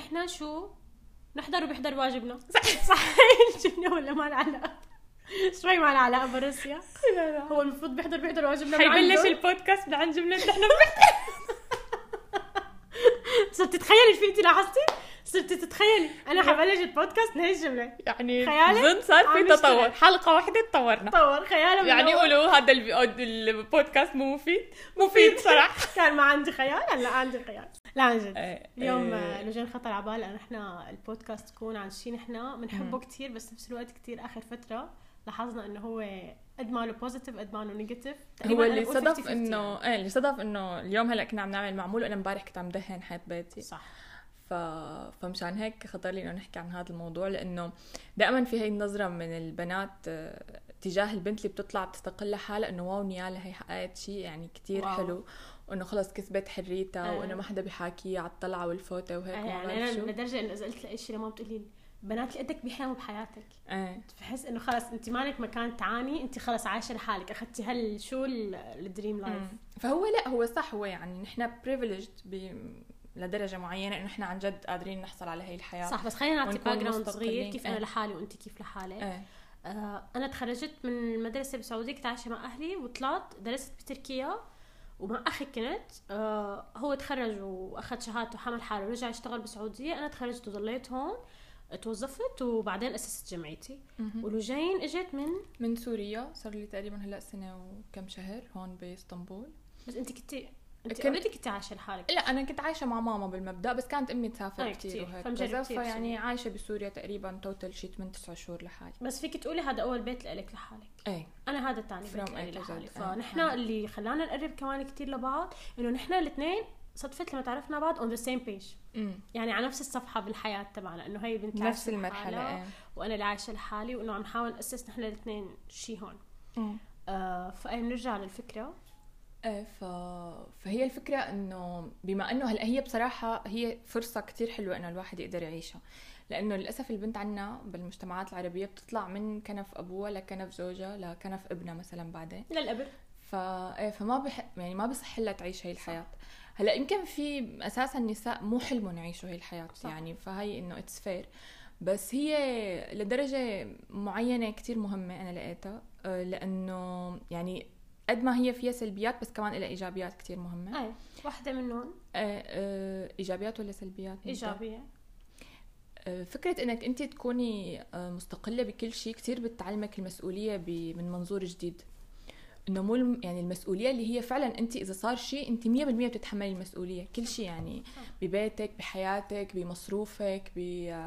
إحنا شو؟ نحضر وبيحضر واجبنا. صح. صح الجمله ولا ما لها علاقه شوي ما لها علاقه لا لا. هو المفروض بيحضر بيحضر واجبنا. حيبلش. البودكاست من عن جملة نحن صرت تتخيلي شو انت لاحظتي؟ صرت تتخيلي. أنا حبلش البودكاست من الجملة. يعني خيالك؟ ظن صار في. تطور. حلقة واحدة تطورنا. طور خياله من يعني. قولوا هذا الب- البودكاست مو مفيد؟ مفيد صراحة. كان ما عندي خيال. هلا عندي خيال. لا عن جد. إيه، اليوم إيه. جاي خطر على بالي انه إحنا البودكاست تكون عن شيء نحن بنحبه كثير بس نفس الوقت كثير آخر فترة لاحظنا إنه هو قد ما له positive قد ما له negative هو اللي صدف انه إيه اللي صدف إنه اليوم هلأ كنا عم نعمل معمول وأنا امبارح كنت عم دهن حيط بيتي. صح. ف... فمشان هيك خطر لي إنه نحكي عن هذا الموضوع لأنه دائما في هي النظرة من البنات آه، تجاه البنت اللي بتطلع بتستقل لحالها إنه wow نيالا هي حققت شيء يعني كتير wow. حلو وانه خلص كسبت حريتها آه. وإنه ما حدا بيحاكيها على الطلعة والفوتة وهيك وما يعني أنا لدرجة إنه إذا قلت لاي شيء لما بتقول لي البنات اللي قدك بيحلموا بحياتك إيه بحس إنه خلص أنت مالك مكان تعاني أنت خلص عايشة لحالك أخذتي هال شو ال dream life. فهو لا هو صح هو يعني نحن privileged. لدرجة معينة إنه نحن عن جد قادرين نحصل على هي الحياة. صح بس خلينا نعطي background صغير. كيف أنا إيه. لحالي وأنت كيف لحالك. إيه. آه أنا تخرجت من المدرسة بالسعوديه كنت عايشة مع أهلي وطلعت درست بتركيا ومع أخي كنت. آه هو تخرج وأخذ شهادته وحمل حاله ورجع يشتغل بالسعودية. أنا تخرجت وظليت هون توظفت وبعدين أسست جمعيتي. ولوجين إجت من؟ من سوريا صار لي تقريبا هلأ سنة وكم شهر هون بإسطنبول. بس أنت كنتي كنت- already كنتي عايشة لحالك لا أنا كنت عايشة مع ماما بالمبدأ بس كانت أمي تسافر كثير كتير. وهيك فيعني بسوريا. عايشة بسوريا تقريبا total شي 8 9 شهور لحالي بس فيك تقولي هذا أول بيت لك لحالك إيه أنا هذا الثاني بيت A to Z. لحالي. فنحن. اللي خلانا نقرب كمان كتير لبعض إنه نحن الاثنين صدفت لما تعرفنا بعض on the same page امم يعني على نفس الصفحة بالحياة تبعنا إنه هي البنت نفس المرحلة إيه وأنا اللي عايشة لحالي وإنه عم نحاول نأسس نحن الاثنين شيء هون مم. آه فأي بنرجع للفكرة إيه ف... فهي الفكرة إنه بما إنه هلأ هي بصراحة هي فرصة كتير حلوة إنه الواحد يقدر يعيشها. لأنه للأسف البنت عنا بالمجتمعات العربية بتطلع من كنف أبوها لكنف زوجها لكنف ابنها مثلا بعدين. للابد ف... إيه فما بح... يعني ما بصح لها تعيش هي الحياة. هلأ يمكن في أساسا نساء مو حلمهم يعيشوا هي الحياة صح. يعني فهي إنه it's fair بس هي لدرجة معينة كتير مهمة أنا لقيتها آه، لأنه يعني قد ما هي فيها سلبيات بس كمان لها إيجابيات كتير مهمة. أي واحدة منهم. آه، آه، إيجابيات ولا سلبيات؟ إيجابية. آه، فكرة إنك أنت تكوني مستقلة بكل شيء كتير بتعلمك المسؤولية من منظور جديد. انه مو يعني المسؤولية اللي هي فعلا انت إذا صار شيء انت 100% بتتحملي المسؤولية. كل شيء يعني ببيتك بحياتك بمصروفك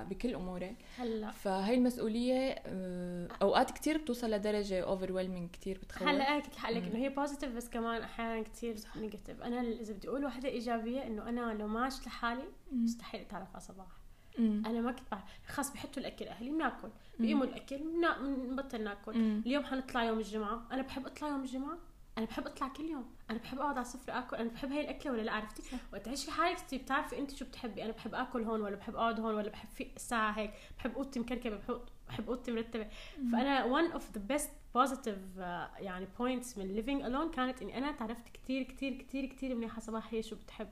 بكل أمورك. هلأ. فهي المسؤولية آه، أوقات كتير بتوصل لدرجة over كتير بتخوف. هلأ إيه كنت حقلك. انه هي positive بس كمان أحيانا كثير negative أنا إذا بدي أقول وحده إيجابية إنه أنا لو ما عشت لحالي. مستحيل أتعرف على صباح. مم. أنا ما كنت بعرف. خلص بحطوا الأكل أهلي بناكل. بيقيموا الأكل بنبطل ناكل. مم. اليوم حنطلع يوم الجمعة. أنا بحب أطلع يوم الجمعة؟ أنا بحب أطلع كل يوم. أنا بحب أقعد على السفرة آكل. أنا بحب هي الأكلة ولا لا؟ عرفتي؟ وقت تعيشي حالك تصير بتعرفي أنت شو بتحبي. أنا بحب آكل هون ولا بحب أقعد هون ولا بحب في الساعة هيك. بحب أوضتي مكركبة. بحب بحب أوضتي مرتبة. فأنا one of the best positive uh, يعني points من living alone كانت إني أنا تعرفت كتير كتير كتير كتير منيحة صباح هي شو بتحب.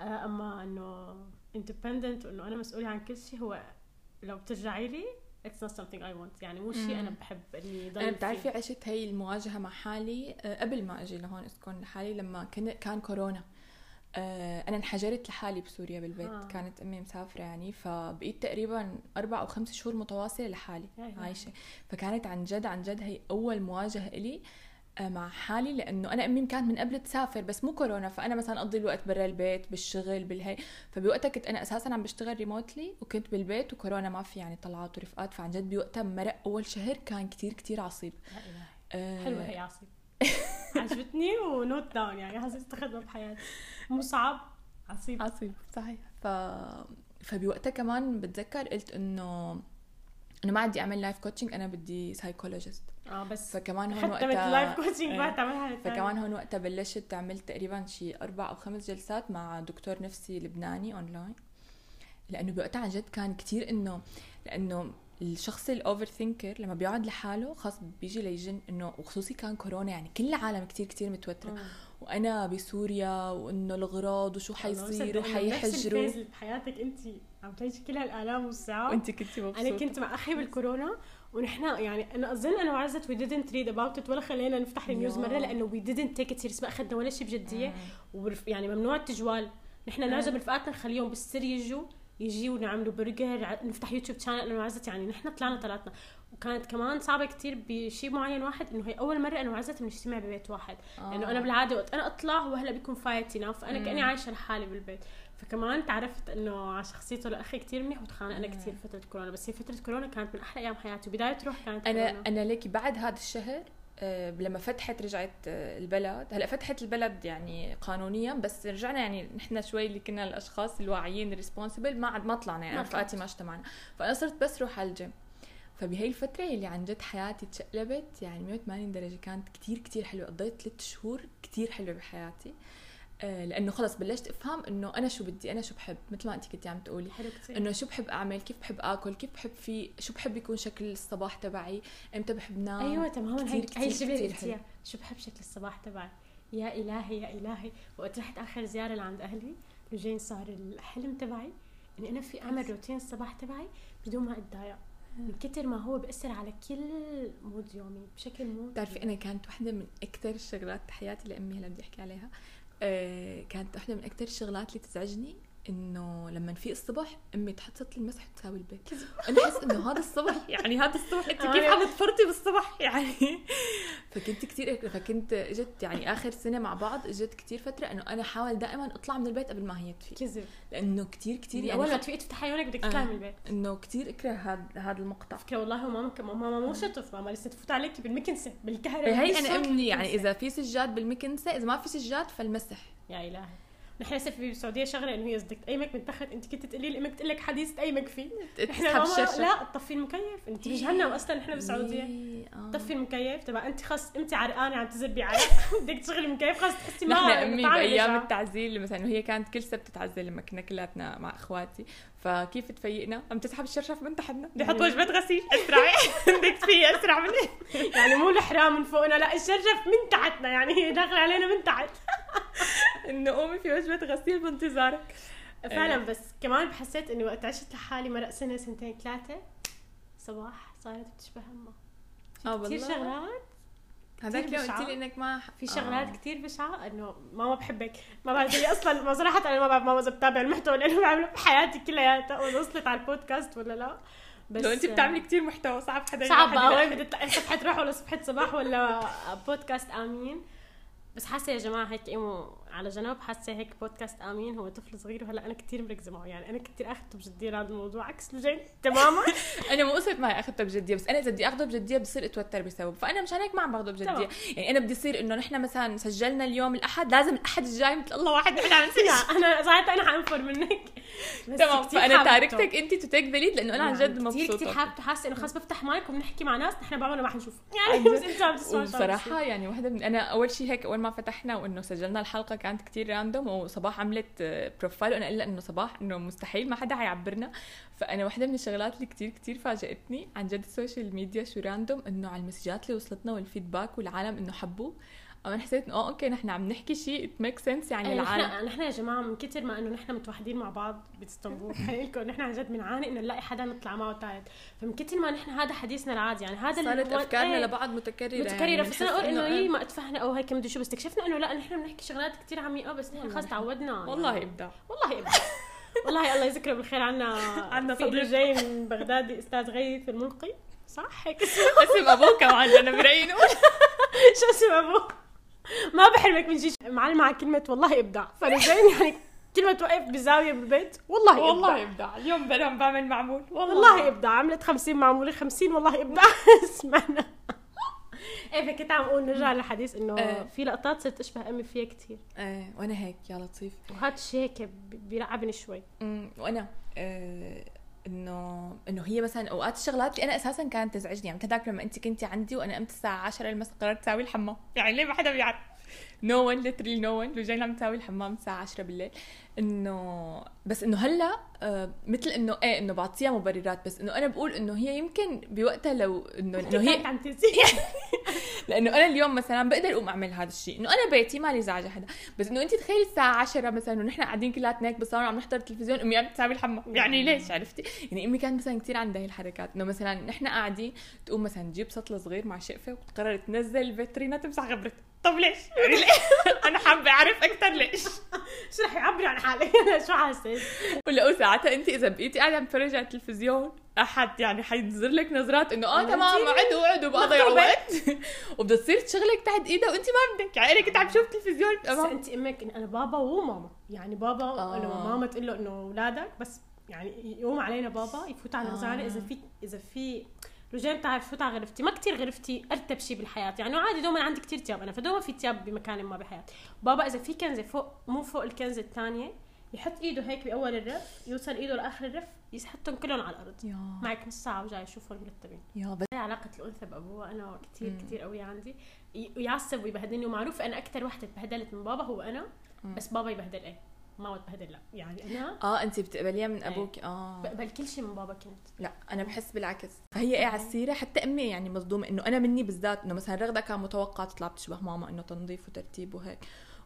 آه، أما إنه independent وإنه أنا مسؤولة عن كل شيء هو لو بترجعي لي it's not something I want يعني مو شيء أنا. بحب إني ضل أنا. بتعرفي عشت هي المواجهة مع حالي آه، قبل ما أجي لهون اسكن لحالي لما كان كان كورونا آه، أنا انحجرت لحالي بسوريا بالبيت آه. كانت أمي مسافرة يعني فبقيت تقريبا أربع أو خمس شهور متواصلة لحالي. عايشة فكانت عن جد عن جد هي أول مواجهة إلي آه، مع حالي لأنه أنا أمي كانت من قبل تسافر بس مو كورونا فأنا مثلا أقضي الوقت برا البيت بالشغل بالهي. فبوقتها كنت أنا أساسا عم بشتغل remotely وكنت بالبيت وكورونا ما في يعني طلعات ورفقات. فعن جد بوقتها مرق. أول شهر كان كتير كتير عصيب. آه، حلوة هي عصيب. عجبتني note down يعني. حسيت استخدمها بحياتي. مو صعب عصيب. عصيب صحيح. ف فبوقتها كمان بتذكر قلت إنه أنا ما عندي أعمل life coaching أنا بدي psychologist آه بس فكمان هون حتى وقتها مثل life coaching إيه. ما تعملها للثاني. فكمان هون وقتها بلشت عملت تقريبا شي أربع أو خمس جلسات مع دكتور نفسي لبناني اونلاين لأنه بوقتها عن جد كان كتير انه لأنه الشخص ال overthinker لما بيقعد لحاله خلص بيجي لجين إنه وخصوصي كان كورونا يعني كل العالم كتير كتير متوتره وأنا بسوريا وإنه الاغراض وشو حيصير وحيحجروا نفس بحياتك انت عم تعيشي كل هالالام والصعاب وأنت كنتي مبسوطة. أنا كنت مع أخي بالكورونا ونحن يعني أنا أظن أنا وعزت we didn't read about it ولا خلينا نفتح النيوز مرة لأنه we didn't take it serious ما أخذنا ولا شيء بجدية. يعني ممنوع التجوال. نحن نجيب رفقاتنا نخليهم بالسر يجوا يجيوا نعملوا برجر نفتح يوتيوب channel أنا وعزت يعني نحن طلعنا ثلاثنا وكانت كمان صعبة كتير بشيء معين واحد إنه هي أول مرة أنا وعزت بنجتمع ببيت واحد. آه. لأنه أنا بالعادة وقت أنا أطلع وهو لا بيكون فايت ينام فانا كأني عايشة لحالي بالبيت. فكمان تعرفت إنه على شخصيته لاخي كثير منيح وتخانقنا كثير فترة كورونا. بس هي فترة كورونا كانت من أحلى أيام حياتي وبداية روح كانت أنا كورونا. أنا ليكي بعد هذا الشهر آه، لما فتحت رجعت آه، البلد. هلا فتحت البلد يعني قانونيا بس رجعنا يعني نحن شوي اللي كنا الأشخاص الواعيين ال responsible ما عاد ما طلعنا يعني رفقاتي ما اجتمعنا. فأنا صرت بس روح على الجيم. فبهي الفترة اللي عن جد حياتي تشقلبت يعني 180 درجة كانت كتير كتير حلوة. قضيت ثلاث شهور كتير حلوة بحياتي. آه، لأنه خلص بلشت أفهم إنه أنا شو بدي أنا شو بحب. مثل ما انت كنتي عم تقولي. حلو كتير. إنه شو بحب أعمل كيف بحب آكل كيف بحب في شو بحب يكون شكل الصباح تبعي إمتى بحب نام. أيوه تماما كتير هي كتير, كتير شو بحب شكل الصباح تبعي؟ يا إلهي يا إلهي. وقت رحت آخر زيارة لعند أهلي رجعين صار الحلم تبعي إني أنا في أعمل روتين الصباح تبعي بدون ما أتضايق. من كتر ما هو بيأثر على كل مود يومي بشكل مو بتعرفي أنا كانت واحدة من أكثر الشغلات بحياتي لأمي هلا بدي أحكي عليها آه كانت واحدة من أكثر الشغلات اللي تزعجني إنه لما نفيق الصبح أمي تحط سطل المسح وتساوي البيت. أنا أحس إنه هذا الصبح يعني هذا الصبح أنت كيف عم تفرطي بالصبح؟ يعني فكنت كثير فكنت اجت يعني آخر سنة مع بعض اجت كثير فترة إنه أنا حاول دائما أطلع من البيت قبل ما هي تفيق. كذب لأنه كثير كثير يعني أول ما تفيقي تفتحي عيونك بدك تطلعي من البيت. إنه كثير أكره هذا هذا المقطع. فكرة والله ماما ماما مو شطف ماما لسه تفوت عليكي بالمكنسة بالكهرباء. هي أنا أمي يعني إذا في سجاد بالمكنسة إذا ما في سجاد فالمسح. يا إلهي. نحن هسه في بالسعوديه شغلة إنه هي قصدك تقيمك من تحت أنت كنت تقولي لي أمك تقول لك حديث تقيمك فيه. الشاشه لا تطفي المكيف أنت بجهنم أصلا نحن بالسعوديه آه. طفي المكيف تبع أنت خلص أنت عرقانة عم تزبي على بدك تشغلي المكيف خلص تحسي ما نحن أمي بأيام التعزيل مثلا وهي كانت كل سبت تتعزل لما كنا كلاتنا مع إخواتي. فكيف تفيقنا؟ عم تسحب الشرشف من تحتنا. بدي أحط وجبة غسيل. اسرعي بدك تفيقي أسرع مني. يعني مو الحرام من فوقنا لا الشرشف من تحتنا يعني هي داخلة علينا من تحت. انه قومي في وجبة غسيل بانتظارك. فعلا إيه. بس كمان حسيت إني وقت عشت لحالي مرق سنة سنتين ثلاثة صباح صارت بتشبه أمها. آه كثير شغلات هذاك اليوم قلت لي إنك ما في شغلات آه. كثير بشعه انه ماما بحبك. ما بعرف هي أصلا ما صراحة أنا ما بعرف ماما إذا بتابع المحتوى اللي أنا بعمله بحياتي كلياتها وصلت على البودكاست ولا لا. بس لو انت بتعملي كثير محتوى صعب حدا صعب وين تلاقي صفحه روح ولا صفحه صباح ولا بودكاست؟ آمين. بس حاسة يا جماعة هيك قيموها على جنب حاسة هيك بودكاست آمين هو طفل صغير وهلأ أنا كثير مركزة معه. يعني أنا كثير أخذته بجدية هذا الموضوع. عكس لجين تماما. أنا مو قصه معي أخذته بجدية بس أنا إذا بدي أخذه بجدية بصير أتوتر بسبب فأنا مشان هيك ما عم باخذه بجدية. يعني أنا بدي يصير إنه نحن مثلا سجلنا اليوم الأحد لازم الأحد الجاي مثل الله واحد نحن عم نسجل أنا ساعتها أنا حأنفر منك. تمام فأنا تاركتك انت to take that لأنه أنا عن جد مبسوطة. كثير كثير حابة. حاسة إنه خلص بفتح مايك وبنحكي مع ناس نحن بعمرنا ما حنشوف. يعني بس أنت عم تسمع بصراحه يعني وحدة من أنا أول شيء هيك أول ما فتحنا وإنه سجلنا الحلقة كانت كثير random وصباح عملت profile وأنا قلت إنه صباح إنه مستحيل ما حدا حيعبرنا. فأنا واحدة من الشغلات اللي كثير كثير فاجاتني عن جد ال social media شو random إنه على المسجات اللي وصلتنا وال feedback والعالم إنه حبوه أنا حسيت آه okay نحن عم نحكي شيء it make sense يعني أيه العالم. نحن يا جماعة من كثر ما إنه نحن متوحدين مع بعض بإسطنبول خلينا لكم نحن عن جد بنعاني إنه نلاقي حدا نطلع معه ثالث فمن كثر ما نحن هذا حديثنا العادي يعني هذا صارت أفكارنا إيه لبعض متكررة متكررة. يعني بس أنا أقول إنه هي ما اتفهنا أو هيك مدري شو بس اكتشفنا إنه لا نحن بنحكي شغلات كثير عميقة بس نحن خلص تعودنا والله يعني. ابداع والله ابداع والله الله يذكره بالخير. عنا عنا صديق. جاي من بغداد أستاذ غيث الملقي. صح؟ هيك. اسم ابوه كمان أنا برأيي شو اسم ابوه ما بحرمك من شيء معلم على كلمة والله ابداع فانا زين يعني كلمة توقف بزاوية بالبيت. والله والله ابداع اليوم بنام بعمل معمول. والله, والله ابداع عملت 50 معمولة. 50 والله ابداع اسمعنا. إيه فكنت عم أقول نرجع للحديث إنه آه. في لقطات صرت أشبه أمي فيها كثير إيه وأنا هيك يا لطيف. وهذا الشيء هيك بيرعبني شوي. امم وأنا آه إنه إنه هي مثلا أوقات الشغلات اللي أنا أساسا كانت تزعجني. يعني هذاك لما أنت كنتي عندي وأنا قمت الساعة 10 المساء قررت أسوي الحمام. يعني ليه ما حدا بيعرف؟ no one literally no one لجين عم تساوي الحمام الساعة 10 بالليل. إنه بس إنه هلأ آه مثل إنه إيه إنه بعطيها مبررات. بس إنه أنا بقول إنه هي يمكن بوقتها لو إنه إنه هي عم لأنه أنا اليوم مثلا بقدر أقوم أعمل هذا الشيء. إنه أنا بيتي مالي زعجة حدا. بس إنه أنت تخيلي الساعة 10 مثلا ونحن قاعدين كلياتنا هيك بالصالون عم نحضر التلفزيون أمي عم تساوي الحمام. يعني ليش؟ عرفتي؟ يعني أمي كانت مثلا كثير عندها هي الحركات. إنه مثلا نحن قاعدين تقوم مثلا تجيب سطل صغير مع شقفة وتقرر تنزل الفيترينا تمسح غبرتها طب ليش؟ أنا حابة أعرف أكثر ليش؟ شو رح يعبر عن حالي شو حاسس؟ ولا ساعتها انت إذا بقيتي قاعدة عم تتفرجي على التلفزيون أحد يعني حينزل لك نظرات إنه آه تمام عدوا عدوا بقى ضيعوا وقت وبدها تصير تشغلك تحت إيدها وانت ما بدك يعني أنا كنت عم شوف تلفزيون بس انت أمك أنا بابا وماما يعني بابا آه. ماما تقول له إنه اولادك بس يعني يقوم علينا بابا يفوت على الغزالة آه. إذا في إذا في رجال بتعرف فوت على غرفتي. ما كتير غرفتي أرتب شيء بالحياة. يعني عادي دوما عندي كتير تياب أنا فدوما في تياب بمكان ما بحياتي بابا إذا في كنزة فوق مو فوق الكنزة الثانية يحط إيده هيك بأول الرف يوصل إيده لآخر الرف يحطهم كلهم على الأرض. يا. معك نص ساعة وجاي يشوفهم مرتبين. يا بس علاقة الأنثى بابوها أنا كثير كثير قوية عندي. يعصب ويبهدلني. ومعروف أنا أكثر وحدة تبهدلت من بابا هو أنا بس بابا يبهدل إيه ما بتبهدل لا. يعني أنا آه أنت بتقبليها من أبوك؟ آه. بقبل كل شيء من بابا كنت لا أنا بحس بالعكس. فهي إيه على السيرة؟ حتى أمي يعني مصدومة إنه أنا مني بالذات إنه مثلا رغده كان متوقع تطلع بتشبه ماما إنه تنظيف وترتيب وهيك.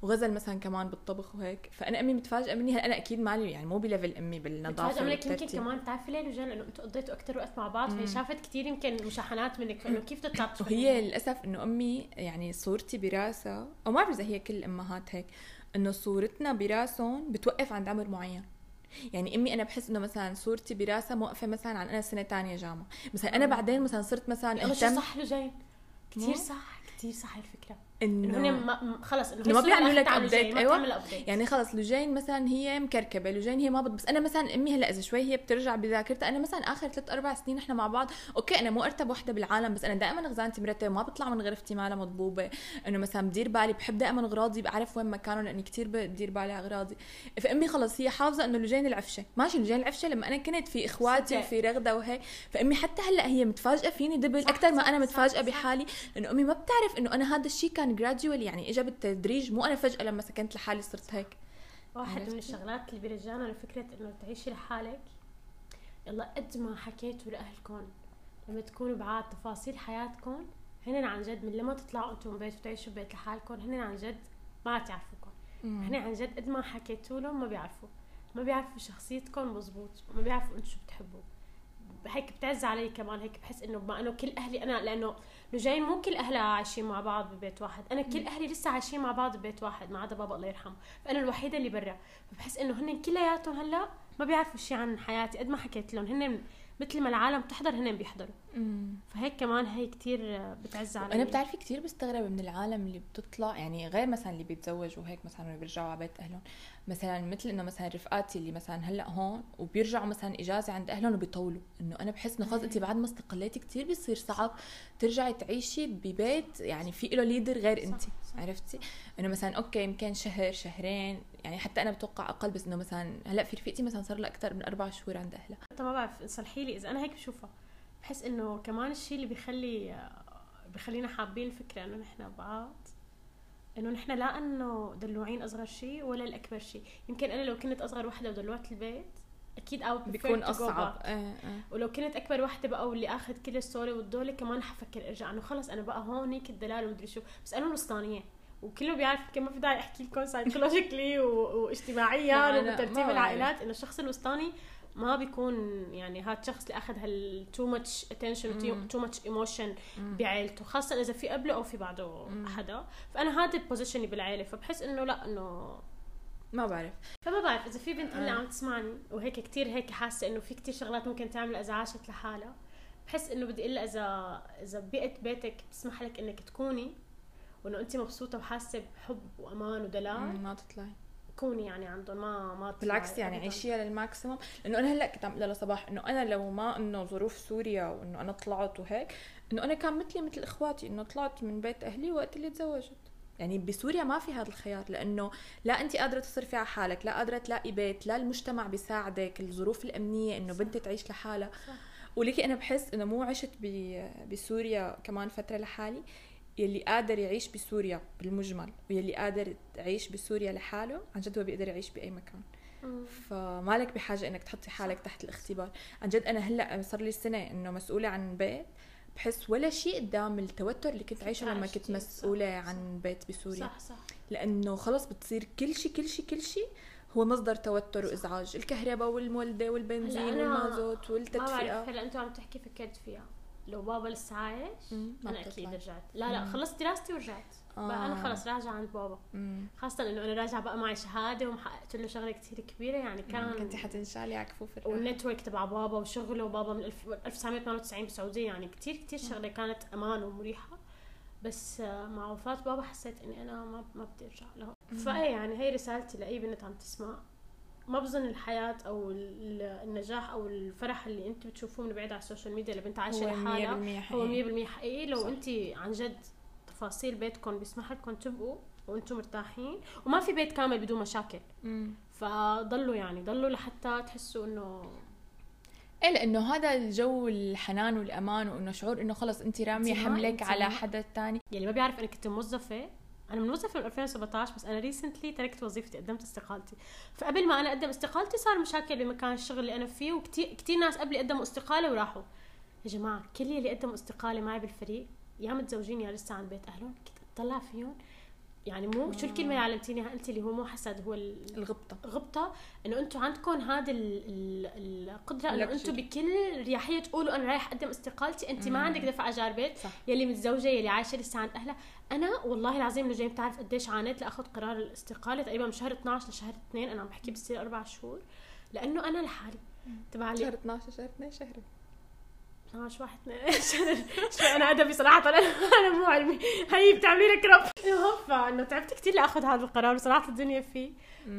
وغزل مثلا كمان بالطبخ وهيك. فأنا أمي متفاجئة مني. هلأ أنا أكيد مالي يعني مو بليفل أمي بالنظافة متفاجئة منك. يمكن كمان بتعرفي ليه رجال إنه أنتم قضيتوا أكثر وقت مع بعض فهي شافت كثير يمكن مشاحنات منك. فإنه كيف تطلع وهي للأسف إنه أمي يعني صورتي براسها أو ما بعرف إذا هي كل الامهات هيك إنه صورتنا براسهم بتوقف عند عمر معين. يعني أمي أنا بحس إنه مثلا صورتي براسها موقفة مثلا عن أنا سنة ثانية جامعة. مثلا أنا بعدين مثلا صرت مثلا أهتم. صح لجين؟ كثير صح كثير صح الفكرة. إنه إنه خلص إنه ما بيعملوا لك update أيوه. يعني خلص لجين مثلا هي مكركبة لجين هي ما بد بس أنا مثلا أمي هلأ إذا شوي هي بترجع بذاكرتها أنا مثلا آخر ثلاث أربع سنين إحنا مع بعض okay أنا مو أرتب وحدة بالعالم بس أنا دائما خزانتي مرتبة ما بطلع من غرفتي مالها مضبوبه إنه مثلا بدير بالي بحب دائما أغراضي بعرف وين مكانهم لأني كثير بدير بالي على أغراضي. فأمي خلص هي حافظة إنه لجين العفشة. ماشي لجين العفشة لما أنا كنت في إخواتي وفي رغدة وهيك فأمي حتى هلأ هي متفاجئة فيني دبل أكثر ما أنا متفاجئة بحالي لأنه أمي ما بتعرف إنه أنا هذا الشيء كان جراديولي يعني اجى بالتدريج مو أنا فجأة لما سكنت لحالي صرت هيك. واحد من الشغلات اللي بيرجعنا لفكرة إنه تعيشي لحالك. يلا قد ما حكيتوا لاهلكم لما تكونوا بعاد تفاصيل حياتكم هن عن جد من لما تطلعوا أنتم من بيت وتعيشوا ببيت لحالكم هن عن جد ما تعرفوكم هن عن جد قد ما حكيتوا لهم ما بيعرفوا. ما بيعرفوا شخصيتكم مزبوط ما بيعرفوا أنتم شو بتحبوا. هيك بتعز علي كمان هيك بحس إنه بما إنه كل أهلي أنا لأنه لجين مو كل اهلها عايشين مع بعض ببيت واحد أنا كل أهلي لسه عايشين مع بعض ببيت واحد ما عدا بابا الله يرحمه فأنا الوحيدة اللي برا فبحس إنه هن كلياتهم هلأ ما بيعرفوا شيء عن حياتي قد ما حكيت لهم هن مثل ما العالم بتحضر هن بيحضروا. فهيك كمان هي كتير بتعز علي. أنا بتعرفي كتير بستغرب من العالم اللي بتطلع يعني غير مثلا اللي بيتزوجوا هيك مثلا بيرجعوا على بيت أهلهم. مثلا مثل إنه مثلا رفقاتي اللي مثلا هلأ هون وبيرجعوا مثلا إجازة عند أهلهم وبيطولوا. إنه أنا بحس إنه خلص انت بعد ما استقليتي كثير بيصير صعب ترجعي تعيشي ببيت يعني في له leader غير انت عرفتي؟ إنه مثلا okay يمكن شهر شهرين يعني حتى أنا بتوقع أقل بس إنه مثلا هلأ في رفيقتي مثلا صار لها أكثر من أربع شهور عند أهلها. ما بعرف صلحي لي إذا أنا هيك بشوفها. بحس إنه كمان الشيء اللي بيخلي بخلينا حابين الفكرة إنه نحن بعض إنه نحن لا إنه دلوعين أصغر شيء ولا الأكبر شيء يمكن أنا لو كنت أصغر وحدة ودلوعت البيت أكيد أو بيكون أصعب. آه آه. ولو كنت أكبر وحدة بقى واللي آخذة كل الصورة والدولة كمان حفكر أرجع إنه خلص أنا بقى هونيك الدلال ومدري شو. بس أنا الوسطانيه وكله بيعرف يمكن ما في داعي أحكي لكم psychologically واجتماعيا وترتيب العائلات إنه الشخص الوسطاني ما بيكون يعني هذا الشخص اللي أخذ هال too much attention too much emotion بعيلته خاصة إذا في قبله أو في بعده حدا فأنا هذا position ي بالعيلة فبحس إنه لا إنه ما بعرف. فما بعرف إذا في بنت هلا آه. عم تسمعني وهيك كتير هيك حاسة إنه في كتير شغلات ممكن تعمل إذا عاشت لحالها بحس إنه بدي أقول إذا إذا بيئه بيتك بتسمح لك إنك تكوني وإنه انت مبسوطة وحاسة بحب وأمان ودلال. ما تطلعي. كوني يعني عندهم ما ما بالعكس يعني عيشيها لل maximum. لأنه أنا هلأ كنت عم قول لصباح إنه أنا لو ما إنه ظروف سوريا وإنه أنا طلعت وهيك إنه أنا كان مثلي مثل إخواتي إنه طلعت من بيت أهلي وقت اللي تزوجت. يعني بسوريا ما في هذا الخيار لأنه لا انت قادرة تصرفي على حالك لا قادرة تلاقي بيت لا المجتمع بيساعدك الظروف الأمنية إنه بنت تعيش لحالها. ولكي أنا بحس إنه مو عشت بسوريا كمان فترة لحالي. يلي قادر يعيش بسوريا بالمجمل ويلي قادر يعيش بسوريا لحاله عن جد هو بيقدر يعيش بأي مكان. فمالك بحاجة إنك تحطي حالك تحت الاختبار. عن جد أنا هلأ صار لي سنة إنه مسؤولة عن بيت بحس ولا شيء قدام التوتر اللي كنت عايشة لما كنت مسؤولة عن بيت بسوريا. صح صح. لأنه خلص بتصير كل شيء كل شيء كل شيء هو مصدر توتر وإزعاج. الكهرباء والمولدة والبنزين والمازوت والتدفئة. هلأ انت عم تحكي فكرت فيها. لو بابا لسه عايش أنا أكيد رجعت. لا لا خلصت دراستي ورجعت. آه. بقى أنا خلص راجعة عند بابا. مم. خاصة إنه أنا راجعة بقى معي شهادة ومحققت له شغلة كثير كبيرة يعني كان كنت حتنشالي على كفوف وال network تبع بابا وشغله وبابا من 1998 بالسعوديه يعني كثير كثير شغله كانت أمان ومريحة. بس مع وفاة بابا حسيت إني أنا ما ما بدي أرجع له فأي يعني هي رسالتي لأي بنت عم تسمع. ما بظن الحياة أو النجاح أو الفرح اللي أنت بتشوفوه من بعيد على ال social media اللي بنت عايشة لحالها هو 100% حقيقي. لو أنت عن جد تفاصيل بيتكم بيسمح لكم تبقوا وأنتم مرتاحين وما في بيت كامل بدون مشاكل. مم. فضلوا يعني ضلوا لحتى تحسوا إنه إيه لأنه هذا الجو الحنان والأمان وإنه شعور إنه خلص أنت رامية حملك على حدا ثاني يعني ما بيعرف أنا كنت موظفة أنا موظفه من 2017 بس أنا ريسنتلي تركت وظيفتي قدمت استقالتي. فقبل ما أنا أقدم استقالتي صار مشاكل بمكان الشغل اللي أنا فيه وكثير كثير ناس قبلي قدموا استقالة وراحوا. يا جماعة كل اللي قدموا استقالة معي بالفريق يا متزوجين يا لسه عند بيت أهلهم كنت فيهم يعني مو شو الكلمة اللي علمتيني؟ قلتي اللي هو مو حسد هو الغبطة. غبطه إنه أنتم عندكم هذا القدرة إنه أنتم بكل رياحية تقولوا أنا رايح أقدم استقالتي انت ما عندك دفع أجار بيت صح. يلي متزوجة يلي عايشة لسه عند أهلها. أنا والله العظيم انه جاي بتعرف قديش عانيت لأخذ قرار الاستقالة؟ تقريبا من شهر 12 لشهر 2 أنا عم بحكي بصير أربع شهور. لأنه أنا لحالي تبع شهر 12 شهر. 2 12 واحد اثنين شوي أنا أدبي صراحة أنا أنا مو علمي. هي بتعملي لك رب. فانه تعبت كثير لأخذ هذا القرار وصراحه الدنيا فيه.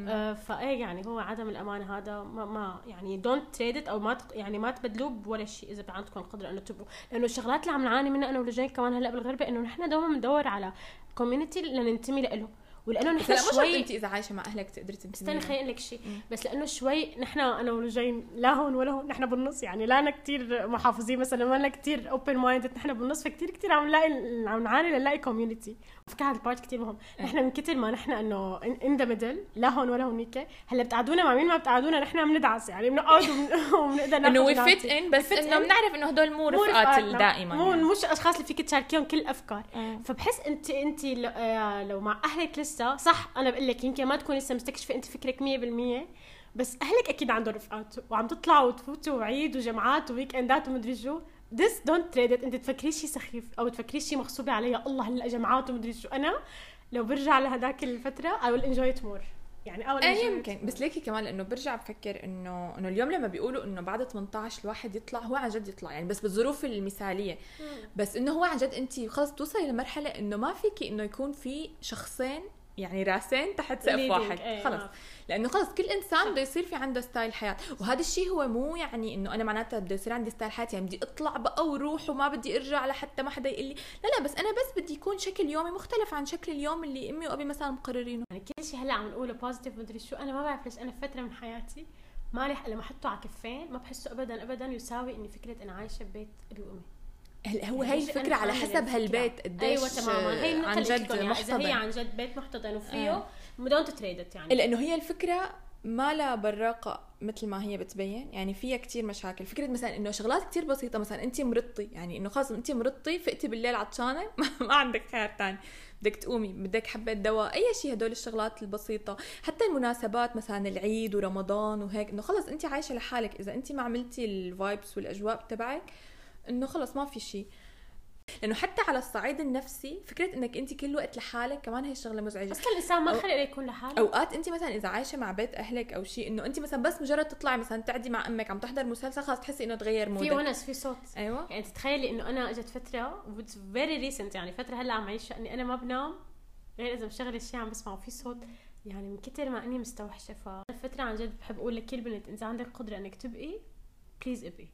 آه فإيه يعني هو عدم الأمانة هذا ما, ما يعني don't trade it أو ما يعني ما تبدلوه بولا شيء إذا عندكم القدرة إنه تبقوا لأنه الشغلات اللي عم نعاني منها أنا ولجين كمان هلأ بالغربة إنه نحن دوما بندور على community لننتمي له ولأنه نحن شوي انت إذا عايشة مع أهلك تقدري تمشي استني خليني لك شيء. بس لأنه شوي نحن أنا ولجين لا هون ولا هون نحن بالنص يعني لا أنا كثير محافظين مثلا ولا كثير open mind نحن بالنص فكثير كثير عم نلاقي عم نعاني لنلاقي community فكر هذا ال part كثير مهم إيه. نحن من كثر ما نحن إنه in the middle لا هون ولا هونيك هلأ بتقعدونا مع مين ما بتقعدونا نحن بندعس يعني بنقعد وبنقدر إنه we fit in بس إنه بنعرف إنه هدول مو رفقات دائما مو يعني. مش أشخاص اللي فيك تشاركيهم كل الافكار إيه. فبحس انت أنت آه، لو مع أهلك لسه صح أنا بقول لك يمكن ما تكوني لسه مستكشفة أنت فكرك 100% بس أهلك أكيد عندهم رفقات وعم تطلعوا وتفوتوا وعيد وجمعات و weekend ات ومدري شو don't trade it. انت تفكري شيء سخيف أو تفكري شيء مغصوبه علي. الله هلا جمعات ومدري شو أنا. لو برجع لهداك الفترة I will enjoy it more. يعني اول إيه يمكن. بس ليكي كمان لأنه برجع بفكر إنه إنه اليوم لما بيقولوا إنه بعد 18 الواحد يطلع هو عن جد يطلع. يعني بس بالظروف المثالية. بس إنه هو عن جد انت خلص توصلي لمرحلة إنه ما فيكي إنه يكون في شخصين يعني راسين تحت سقف واحد إيه خلص. لأنه خلص كل إنسان بده يصير في عنده style حياة. وهذا الشيء هو مو يعني إنه أنا معناتها بده يصير عندي style حياه يعني بدي أطلع بقى وروح وما بدي أرجع لحتى ما حدا يقول لي لا لا بس أنا بس بدي يكون شكل يومي مختلف عن شكل اليوم اللي أمي وأبي مثلا مقررينه. يعني كل شيء هلأ عم نقوله positive مدري شو. أنا ما بعرف ليش أنا فترة من حياتي مالي لما أحطه على كفين ما بحسه ابدا ابدا يساوي إني فكرة أنا عايشة ببيت أبي وأمي. هو هي الفكرة على حسب هالبيت قديش أيوه تماما هي عن جد يعني إذا هي عن جد بيت محتضن وفيه آه. don't trade it يعني. لأنه هي الفكرة ما لها براقة مثل ما هي بتبين. يعني فيها كتير مشاكل. فكرة مثلا إنه شغلات كتير بسيطة مثلا انت مرضتي يعني إنه خلص انت مرضتي فقتي بالليل عطشانه ما عندك خيار تاني. بدك تقومي بدك حبة دواء أي شيء هدول الشغلات البسيطة. حتى المناسبات مثلا العيد ورمضان وهيك إنه خلص انت عايشة لحالك. إذا انت ما عملتي الفايبس والأجواء تبعك إنه خلص ما في شيء لأنه حتى على الصعيد النفسي فكرة إنك أنت كل وقت لحالك كمان هي شغله مزعجة. أصلا الانسان ما خلق يكون لحاله. أوقات أنت مثلا إذا عايشة مع بيت أهلك أو شيء إنه أنت مثلا بس مجرد تطلعي مثلا تعدي مع أمك عم تحضر مسلسل خلاص تحسي إنه تغير مودك. في ونس في صوت. أيوه. يعني تتخيلي إنه أنا إجت فترة very recent يعني فترة هلأ عم عيشها اني أنا ما بنام غير إذا مشغله شيء عم بسمعه في صوت. يعني من كثر ما إني مستوحشة فالفتره عن جد بحب أقول لكل بنت إذا عندك قدرة إنك تبقي please إبقي.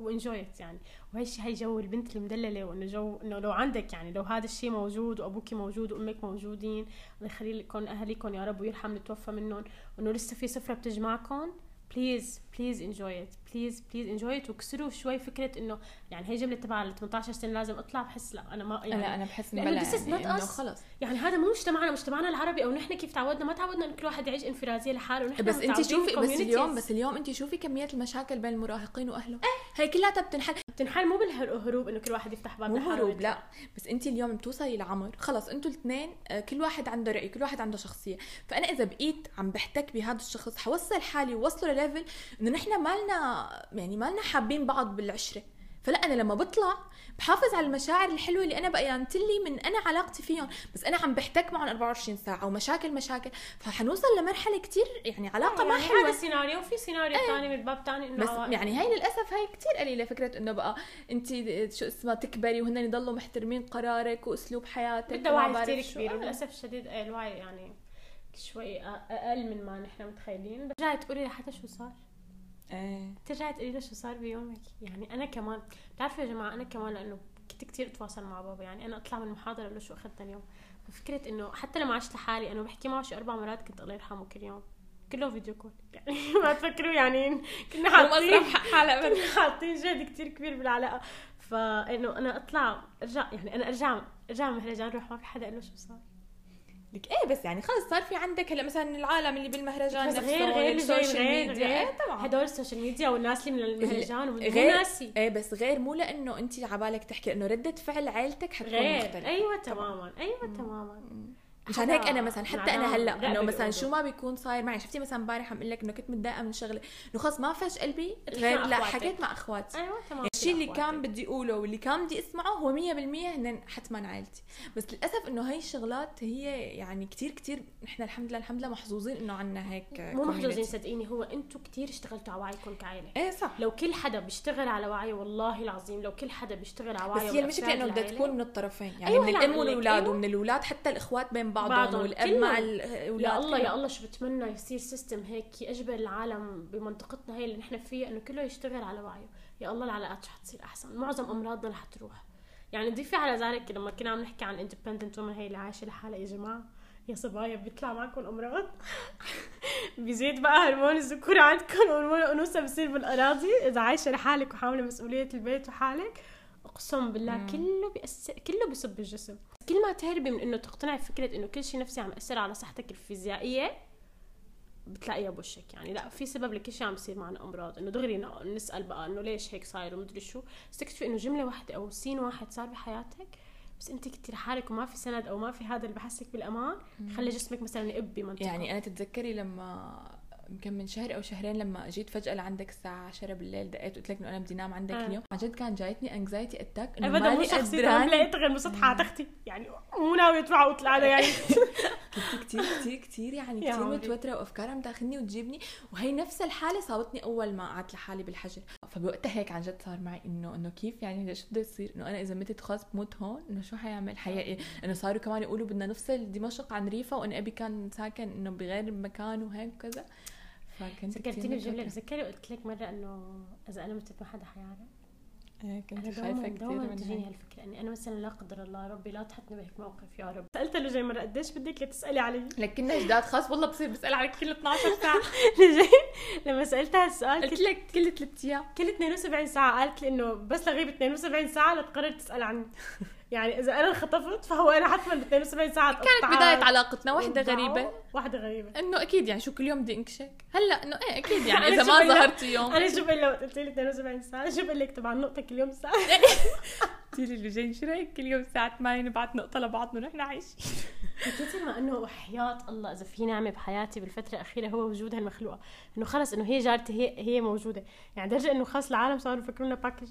و enjoy it يعني. وهالشيء هي جو البنت المدللة وإنه جو إنه لو عندك يعني لو هذا الشيء موجود وابوك موجود وأمك موجودين الله يخلي لكم اهاليكم يا رب ويرحم اللي توفى منهم. وإنه لسه في سفرة بتجمعكم. please please enjoy it please please enjoy it واكسروا شوي فكرة إنه يعني هي جملة تبع ال 18 سنة لازم أطلع بحس لا أنا ما يعني لا أنا بحس إنه يعني إنه. خلص. يعني هذا مو مجتمعنا مجتمعنا العربي أو نحن كيف تعودنا ما تعودنا انه كل واحد يعيش انفراديه لحاله ونحن بس انت شوفي بس. اليوم بس اليوم انت شوفي كمية المشاكل بين المراهقين وأهلهم. هي كلها بتنحل بتنحل مو بالهروب إنه كل واحد يفتح باب مو هروب. لا. بس أنت اليوم بتوصلي لعمر. خلص أنتوا الاثنين كل واحد عنده رأي كل واحد عنده شخصية. فأنا إذا بقيت عم بحتك بهذا الشخص حوصل حالي ووصله لليفل إنه نحن مالنا يعني مالنا حابين بعض بالعشرة. فلا أنا لما بطلع بحافظ على المشاعر الحلوة اللي أنا بقيانت لي من أنا علاقتي فيهم بس أنا عم بحتك معهم 24 ساعة ومشاكل مشاكل فحنوصل لمرحلة كتير يعني علاقة ما يعني حلوة هذا سيناريو وفي سيناريو ثاني من باب ثاني إنه بس عوائل. يعني هاي للأسف هاي كتير قليلة فكرة إنه بقى انت شو اسمها تكبري وهن يضلوا محترمين قرارك وأسلوب حياتك بدها وعي كثير. كبير آه. وللاسف الشديد آه، الوعي يعني شوي أقل من ما نحن متخيلين رجعت تقولي لحتى شو صار إيه. ترجعي تقولي له شو صار بيومك؟ يعني أنا كمان بتعرفوا يا جماعة أنا كمان لأنه كنت كثير أتواصل مع بابا يعني أنا أطلع من المحاضرة له شو اخذتها اليوم ففكرة إنه حتى لما عشت لحالي أنا بحكي معه شي أربع مرات كنت الله يرحمه كل يوم. كله فيديو كول. يعني ما تفكروا يعني كنا حاطين حلقة كنا حاطين جهد كتير كبير بالعلاقة. فإنه أنا أطلع أرجع يعني أنا أرجع أرجع من مهرجان روح ما في حدا قال له شو صار. لك إيه بس يعني خلص صار في عندك هلا مثلا العالم اللي بالمهرجان بس نفسه غير غير ال social media غير إيه طبعا. هدول ال social media والناس اللي من المهرجان غير- ناسي. إيه بس غير مو لأنه أنت عبالك تحكي إنه ردة فعل عائلتك حتكون غير. مختلفة. أيوه تماما أيوه تماما. مشان هيك أنا مثلا حتى أنا هلأ إنه مثلا. شو ما بيكون صاير معي شفتي مثلا امبارح عم أقول لك إنه كنت متضايقة من شغله إنه خلص ما فش قلبي غير لا. حكيت مع أخواتي. أيوه تمام الشيء اللي كان بدي أقوله واللي كان بدي أسمعه هو 100% هن حتما عائلتي بس للأسف إنه هاي الشغلات هي يعني كتير كتير نحن الحمد لله الحمد لله محظوظين إنه عنا هيك مو محظوظين. صدقيني هو أنتم كثير اشتغلتوا على وعيكم كعائله إيه صح لو كل حدا بيشتغل على وعيه والله العظيم لو كل حدا بيشتغل على بس وعيه هي المشكلة إنه بدها تكون من الطرفين يعني أيوة من هلا الأم والأولاد أيوة. ومن الأولاد حتى الإخوات بين بعضهم, بعضهم، والأب. مع الاولاد يا الله يا. الله شو بتمنى يصير سيستم هيك اجبر العالم بمنطقتنا هي اللي نحن فيها إنه كله يشتغل على وعيه يا الله العلاقات شو حتصير أحسن. معظم امراضنا رح تروح. يعني ضيفي على ذلك لما كنا عم نحكي عن اندبندنت ومن هي اللي عايشة لحالها. يا جماعة يا صبايا بيطلع معكم امراض بيزيد بقى هرمون الذكورة عندكم وهرمون الأنوثة بصير بالأراضي. إذا عايشة لحالك وحاملة مسؤولية البيت وحالك أقسم بالله مم. كله بيأثر كله بيصب بالجسم. كل ما تهربي من إنه تقتنعي بفكرة إنه كل شيء نفسي عم يأثر على صحتك الفيزيائية بتلاقيها بوشك يعني. لا في سبب لكل شيء عم بيصير معنا أمراض. إنه دغري نسأل بقى إنه ليش هيك صاير ومدري شو. بس تكتشفي إنه جملة واحدة أو scene واحد صار بحياتك بس أنت كنتي لحالك وما في سند أو ما في هذا اللي بحسك بالأمان خلى جسمك مثلا يقب بمنطقه يعني أنا تتذكري لما يمكن من شهر أو شهرين لما جيت فجأة لعندك الساعة 10 بالليل دقيت وقلت لك إنه أنا بدي انام عندك آه. اليوم. عن جد كان جايتني anxiety attack إنه ابدا مو شخصي لقيت غير مسطحه تختي. يعني مو ناوية تروح اوتل أنا يعني. كنت كتير كتير كتير يعني عمري. متوترة وأفكار عم تاخذني وتجيبني. وهي نفس الحالة صابتني أول ما قعدت لحالي بالحجر. فبوقتها هيك عن جد صار معي إنه إنه كيف يعني شو بده يصير؟ إنه أنا إذا متت خلص بموت هون إنه شو حيعمل؟ حيلاقي إنه صاروا كمان يقولوا بدنا نفصل دمشق عن ريفا وإن أبي كان ساكن إنه بغير مكان وهيك وكذا. ذكرتيني بجملة. بتذكري قلت لك مرة إنه إذا أنا متت ما حدا حيعرف. أنا كنت خايفة كثير من تجيني. هالفكرة إني أنا مثلا لا قدر الله ربي لا تحطني بهيك موقف يا رب. سالت له جاي مرة قديش بدك لتسألي علي؟ لك كنا جداد خاص والله بصير بسأل عليك كل 12 ساعة. جاي لما سألتها السؤال قلت لك كل ثلاث أيام. كل 72 ساعة قالت لي إنه بس لغيب 72 ساعة لتقرر تسأل عني. يعني إذا أنا انخطفت فهو أنا حتما ب 72 ساعة كانت بداية علاقتنا وحده غريبة. واحدة غريبة. إنه أكيد يعني شو كل يوم بدي أنكشك. هلأ إنه إيه أكيد يعني إذا ما؟ ظهرت يوم. أنا شو وقت قلت لي 72 ساعة شو بقول لك طبعا نقطه كل يوم ساعة. قلت لي اللي جاي شو رايك كل يوم الساعة 8 نبعت نقطة لبعضنا ونحن عايشين كثير ما إنه وحياة الله إذا في نعمة بحياتي بالفترة الأخيرة هو وجود هالمخلوقه إنه خلص إنه هي جارتي هي هي موجودة. يعني درجة إنه خلص العالم صاروا يفكرونا package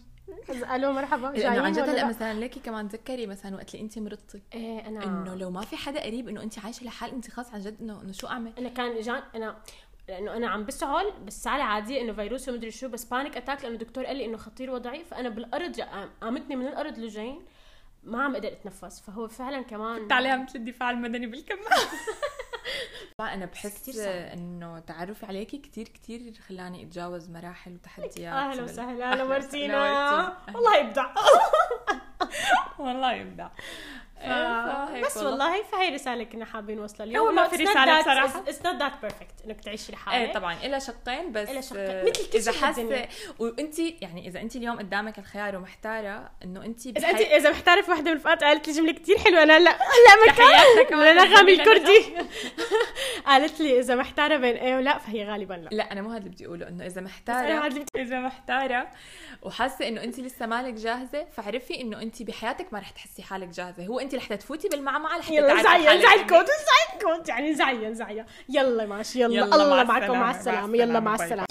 ألو مرحبا. لأنه جايين عن جد هلأ لا؟ مثلا ليكي كمان تذكري مثلا وقت اللي انت مرضتي؟ إيه أنا إنه لو ما في حدا قريب إنه انت عايشة لحال انت خلص عن جد إنه إنه شو أعمل؟ أنا كان جان أنا لأنه أنا عم بسعل بس سعلة عادية إنه فيروس ومدري شو بس panic attack لأنه الدكتور قال لي إنه خطير وضعي فأنا بالأرض قامتني من الأرض لجين ما عم أقدر أتنفس. فهو فعلا كمان كنت عليها مثل الدفاع المدني بالكم طبعا أنا بحس. إنه تعرفي عليكي كتير كتير خلاني أتجاوز مراحل وتحديات. أهلا وسهلا أهلا مرسينا. والله يبدع. والله يبدع. بس والله. فهي رسالة كنا حابين نوصلها اليوم هو ما في بصراحة. it's- It's not that perfect إنك تعيشي لحالك إيه طبعا إلها شقين بس إلها شقين. آه، مثل كل إذا حاسة. وانت يعني إذا انت اليوم قدامك الخيار ومحتارة إنه انت إذا انت إذا محتارة في وحده من الفئات قالت لي جملة كثير حلوة أنا هلا هلا مكان لنغم لنغم. الكردي قالت لي إذا محتارة بين إيه ولا فهي غالبا لا لا أنا مو هذا اللي بدي أقوله إنه إذا محتاره اللي إذا محتارة وحاسة إنه انت لسه مالك جاهزة فاعرفي إنه انت بحياتك ما رح تحسي حالك جاهزة هو انت رح تفوتي بالمعمعة رح يلا زعيا حالك. زعي إنك- الكود زعي الكود يعني زعيا زعيا يلا ماشي يلا, يلا، الله مع معكم مع السلامة. يلا مع السلامة.